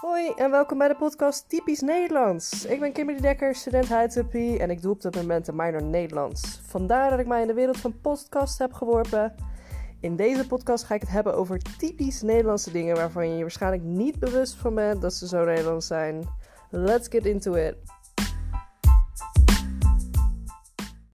Hoi en welkom bij de podcast Typisch Nederlands. Ik ben Kimberly Dekker, student huidtherapie en ik doe op dit moment een minor Nederlands. Vandaar dat ik mij in de wereld van podcasts heb geworpen. In deze podcast ga ik het hebben over typisch Nederlandse dingen waarvan je je waarschijnlijk niet bewust van bent dat ze zo Nederlands zijn. Let's get into it.